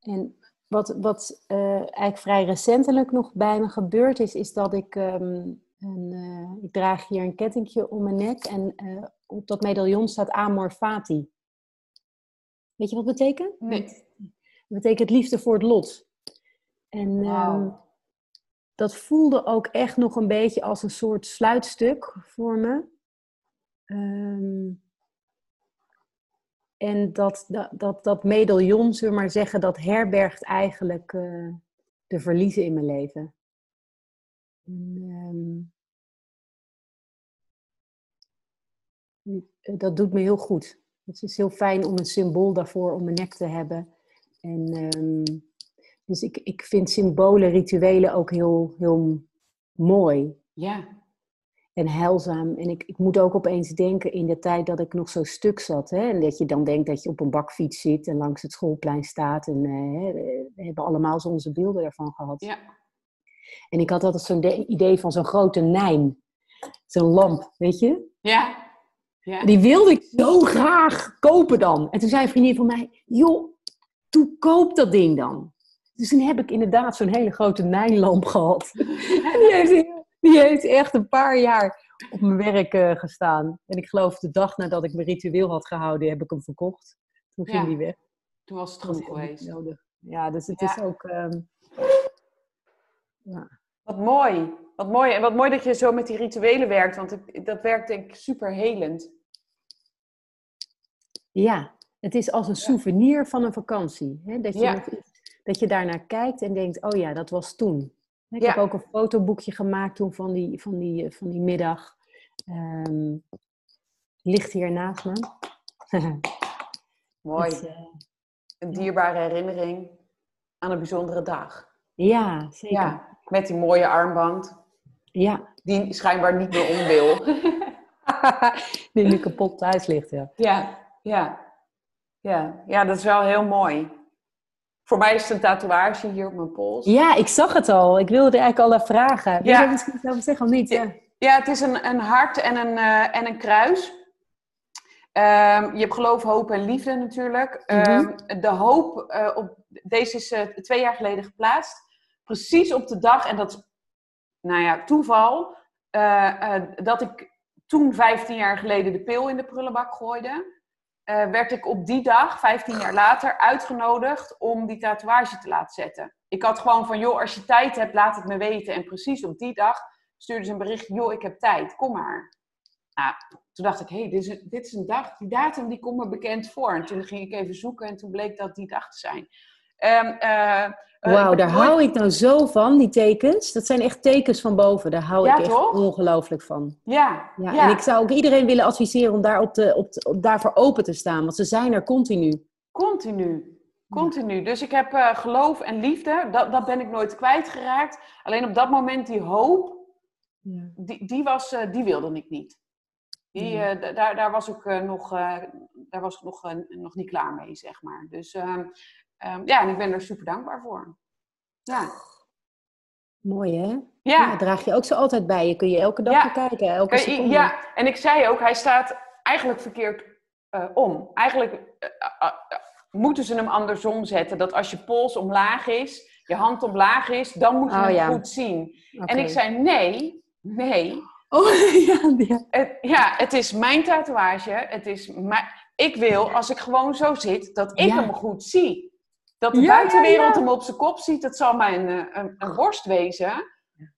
en wat, wat eh, eigenlijk vrij recentelijk nog bij me gebeurd is, is dat ik, ehm, een, eh, ik draag hier een kettingje om mijn nek en uh, op dat medaillon staat Amor Fati. Weet je wat dat betekent?
Nee.
Dat betekent liefde voor het lot. En ehm, dat voelde ook echt nog een beetje als een soort sluitstuk voor me. Um, en dat, dat, dat, medaillon, zullen we maar zeggen, dat herbergt eigenlijk uh, de verliezen in mijn leven. En, um, dat doet me heel goed. Het is heel fijn om een symbool daarvoor om mijn nek te hebben. En, um, dus ik, ik vind symbolen, rituelen ook heel, heel mooi.
Ja.
En heilzaam. En ik, ik moet ook opeens denken in de tijd dat ik nog zo stuk zat. Hè? En dat je dan denkt dat je op een bakfiets zit en langs het schoolplein staat. En uh, we hebben allemaal zo onze beelden ervan gehad.
Ja.
En ik had altijd zo'n idee van zo'n grote nijn. Zo'n lamp, weet je?
Ja. ja.
Die wilde ik zo graag kopen dan. En toen zei een vriendin van mij, joh, toen koop dat ding dan. Dus toen heb ik inderdaad zo'n hele grote nijnlamp gehad. en die heeft, die heeft echt een paar jaar op mijn werk uh, gestaan. En ik geloof de dag nadat ik mijn ritueel had gehouden, heb ik hem verkocht. Toen ging
Ja.
die weg.
Toen was het
niet
geweest.
nodig. Ja, dus het
Ja.
is ook... ehm, ja.
Wat mooi. Wat mooi. En wat mooi dat je zo met die rituelen werkt. Want dat werkt denk ik super helend.
Ja, het is als een souvenir van een vakantie. Hè? Dat, je nog dat je daarnaar kijkt en denkt, oh ja, dat was toen. Ik
Ja.
heb ook een fotoboekje gemaakt toen van die, van die, eh, van die middag. Ehm, ligt hier naast me.
Mooi.
Het, eh,
Een dierbare herinnering aan een bijzondere dag.
ja, zeker. Ja.
Met die mooie armband.
ja.
Die schijnbaar niet meer om wil.
Die nu kapot thuis ligt, ja.
Ja, ja. Ja, ja, dat is wel heel mooi. Voor mij is het een tatoeage hier op mijn pols.
Ja, ik zag het al. Ik wilde er eigenlijk al naar vragen. Wil
Ja.
misschien zelf zeggen of niet? Ja.
Ja, het is een, een hart en een, eh, en een kruis. Ehm, je hebt geloof, hoop en liefde natuurlijk.
Mhm.
Ehm, de hoop, eh, op, deze is eh, twee jaar geleden geplaatst. Precies op de dag, en dat is, nou ja, toeval, dat ik toen 15 jaar geleden de pil in de prullenbak gooide. Eh, werd ik op die dag, 15 jaar later, uitgenodigd om die tatoeage te laten zetten. Ik had gewoon van, joh, als je tijd hebt, laat het me weten. En precies op die dag stuurde ze een bericht, joh, ik heb tijd, kom maar. Nou, toen dacht ik, hé, hey, dit, is dit is een dag, die datum die komt me bekend voor. En toen ging ik even zoeken en toen bleek dat die dag te zijn. Eh,
Wauw,
ik
daar
nooit-
hou ik nou zo van, die tekens. Dat zijn echt tekens van boven. Daar hou
Ja,
ik echt ongelooflijk van.
Ja,
Ja,
ja,
En ik zou ook iedereen willen adviseren om daar op de, op de- op, daarvoor open te staan. Want ze zijn er continu.
continu. Continu. Dus ik heb eh, geloof en liefde, dat, dat ben ik nooit kwijtgeraakt. Alleen op dat moment die hoop, die, die, was, eh, die wilde ik niet. Die, eh, daar, daar was ik, eh, nog, eh, daar was ik nog, eh, nog niet klaar mee, zeg maar. Dus ehm, ja, en ik ben er super dankbaar voor. Ja,
Mooi hè?
ja.
Ja, draag je ook zo altijd bij je. Kun je elke dag
Ja.
naar kijken. Elke seconde.
ja, en ik zei ook, hij staat eigenlijk verkeerd eh, om. Eigenlijk eh, eh, moeten ze hem andersom zetten. Dat als je pols omlaag is, je hand omlaag is, dan moet je
Oh,
hem
ja.
goed zien. En ik zei, nee, nee.
Oh, ja, ja.
Het, ja, het is mijn tatoeage. Het is mijn, ik wil, als ik gewoon zo zit, dat ik hem goed zie. Dat de
Ja,
buitenwereld
ja, ja.
hem op zijn kop ziet, dat zal mijn eh, een, een borst wezen.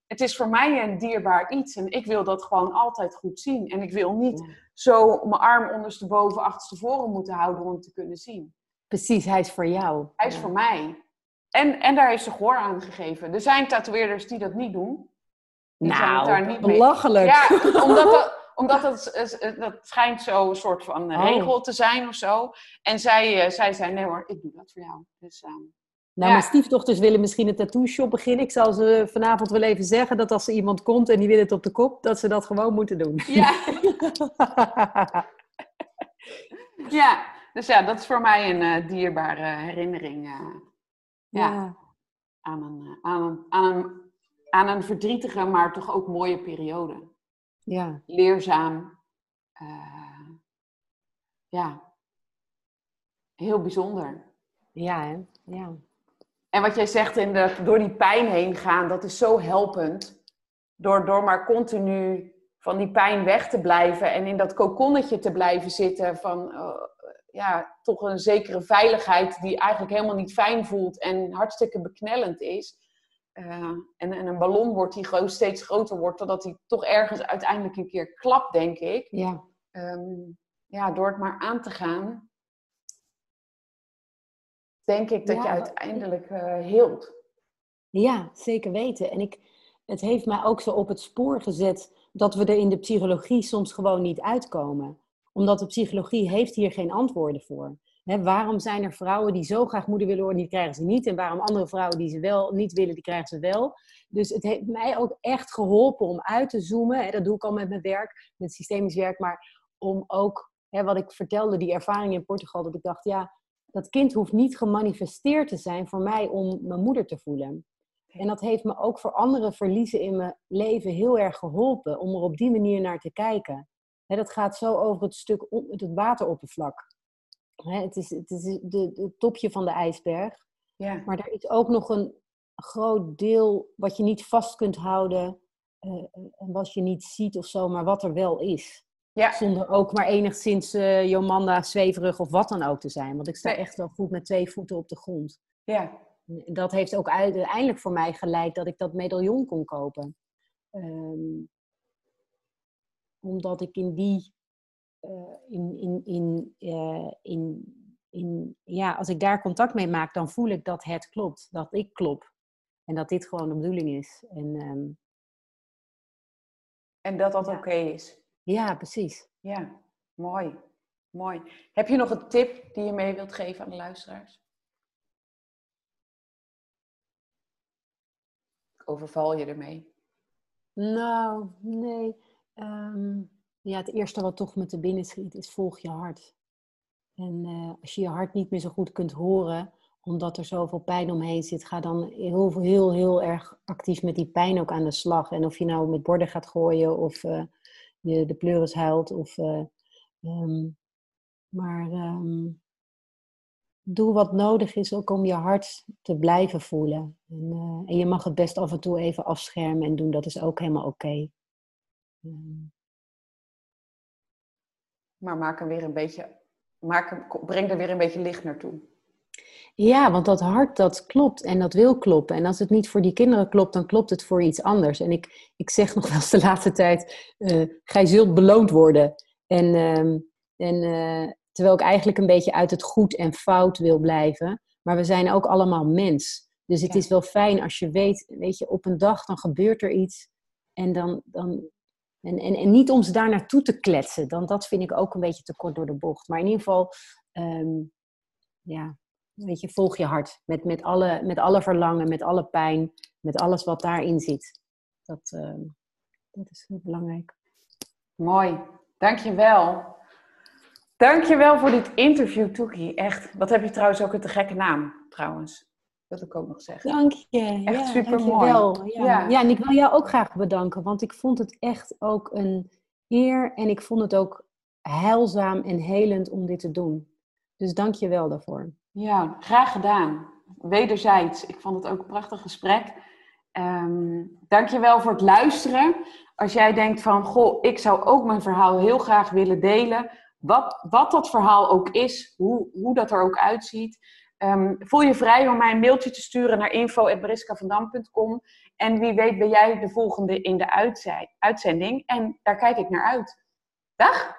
Het is voor mij een dierbaar iets. En ik wil dat gewoon altijd goed zien. En ik wil niet zo mijn arm ondersteboven, achterstevoren moeten houden om te kunnen zien.
Precies, hij is voor jou.
Hij is voor mij. En, en daar heeft ze gehoor aan gegeven. Er zijn tatoeëerders die dat niet doen. Die zijn het daar
Nou,
mee.
belachelijk.
Ja, omdat dat, omdat dat, is- dat schijnt zo een soort van
Oh.
regel te zijn of zo. En zij, eh, zij zei, nee hoor, ik doe dat voor jou. Dus, ehm,
Nou,
Ja.
mijn stiefdochters willen misschien een tattoo shop beginnen. Ik zal ze vanavond wel even zeggen dat als er iemand komt en die wil het op de kop, dat ze dat gewoon moeten doen.
ja. ja, dus ja, dat is voor mij een uh, dierbare herinnering. Uh, ja. ja. Aan, een, aan, een, aan, een, aan een verdrietige, maar toch ook mooie periode.
Ja.
Leerzaam. Uh, ja. Heel bijzonder.
Ja, hè? Ja.
En wat jij zegt, in de, door die pijn heen gaan, dat is zo helpend. Door, door maar continu van die pijn weg te blijven en in dat kokonnetje te blijven zitten van uh, ja, toch een zekere veiligheid die eigenlijk helemaal niet fijn voelt en hartstikke beknellend is. Uh, en, en, een ballon wordt die gewoon steeds groter wordt, totdat hij toch ergens uiteindelijk een keer klapt, denk ik.
Ja.
Um, ja, door het maar aan te gaan, denk ik dat ja, je uiteindelijk uh, heelt.
Ja, zeker weten. En ik, het heeft mij ook zo op het spoor gezet dat we er in de psychologie soms gewoon niet uitkomen. Omdat de psychologie heeft hier geen antwoorden voor. He, waarom zijn er vrouwen die zo graag moeder willen worden, die krijgen ze niet. En waarom andere vrouwen die ze wel niet willen, die krijgen ze wel. Dus het heeft mij ook echt geholpen om uit te zoomen. Dat doe ik al met mijn werk, met systemisch werk. Maar om ook, wat ik vertelde, die ervaring in Portugal. Dat ik dacht, ja, dat kind hoeft niet gemanifesteerd te zijn voor mij om mijn moeder te voelen. En dat heeft me ook voor andere verliezen in mijn leven heel erg geholpen om er op die manier naar te kijken. dat gaat zo over het stuk het wateroppervlak. Het is, het is het topje van de ijsberg.
Ja.
Maar er is ook nog een groot deel wat je niet vast kunt houden. Uh, en wat je niet ziet of zo, maar wat er wel is.
Ja.
Zonder ook maar enigszins uh, Jomanda zweverig of wat dan ook te zijn. Want ik sta echt wel goed met twee voeten op de grond.
Ja.
Dat heeft ook uiteindelijk voor mij geleid dat ik dat medaillon kon kopen. Um, omdat ik in die, in, in, in, uh, in, in, ja, als ik daar contact mee maak, dan voel ik dat het klopt. Dat ik klop. En dat dit gewoon de bedoeling is. En, um,
en dat dat ja. oké okay is.
Ja, precies.
Ja, mooi. Mooi. Heb je nog een tip die je mee wilt geven aan de luisteraars? Overval je ermee?
Nou, nee. Um, ja, het eerste wat toch met de binnen schiet is volg je hart. En uh, als je je hart niet meer zo goed kunt horen, omdat er zoveel pijn omheen zit, ga dan heel, heel, heel erg actief met die pijn ook aan de slag. En of je nou met borden gaat gooien of uh, je de pleuris huilt. Of, uh, um, maar um, doe wat nodig is ook om je hart te blijven voelen. En, en, je mag het best af en toe even afschermen en doen. Dat is ook helemaal oké. Um.
Maar maak er weer een beetje, maak, breng er weer een beetje licht naartoe.
Ja, want dat hart dat klopt en dat wil kloppen. En als het niet voor die kinderen klopt, dan klopt het voor iets anders. En ik, ik zeg nog wel eens de laatste tijd, uh, gij zult beloond worden. En, uh, en uh, terwijl ik eigenlijk een beetje uit het goed en fout wil blijven. Maar we zijn ook allemaal mens. Dus het ja. is wel fijn als je weet, weet je, op een dag dan gebeurt er iets. En dan, dan en, en, en niet om ze daar naartoe te kletsen. Dan dat vind ik ook een beetje te kort door de bocht. Maar in ieder geval, um, ja, weet je, volg je hart. Met, met, alle, met alle verlangen, met alle pijn, met alles wat daarin zit. Dat, uh, dat is heel belangrijk.
Mooi, dankjewel. Dankjewel voor dit interview, Toekie. Echt. Wat heb je trouwens ook een te gekke naam, trouwens. Dat ik ook nog zeggen.
Dank je.
Echt
ja,
super mooi. Ja.
Ja. ja, en ik wil jou ook graag bedanken, want ik vond het echt ook een eer en ik vond het ook heilzaam en helend om dit te doen. Dus dank je wel daarvoor.
Ja, graag gedaan. Wederzijds. Ik vond het ook een prachtig gesprek. Um, Dank je wel voor het luisteren. Als jij denkt van, goh, ik zou ook mijn verhaal heel graag willen delen. Wat, wat dat verhaal ook is, hoe, hoe dat er ook uitziet. Um, voel je vrij om mij een mailtje te sturen naar info.briskavandam.com. En wie weet ben jij de volgende in de uitzending. En daar kijk ik naar uit. Dag!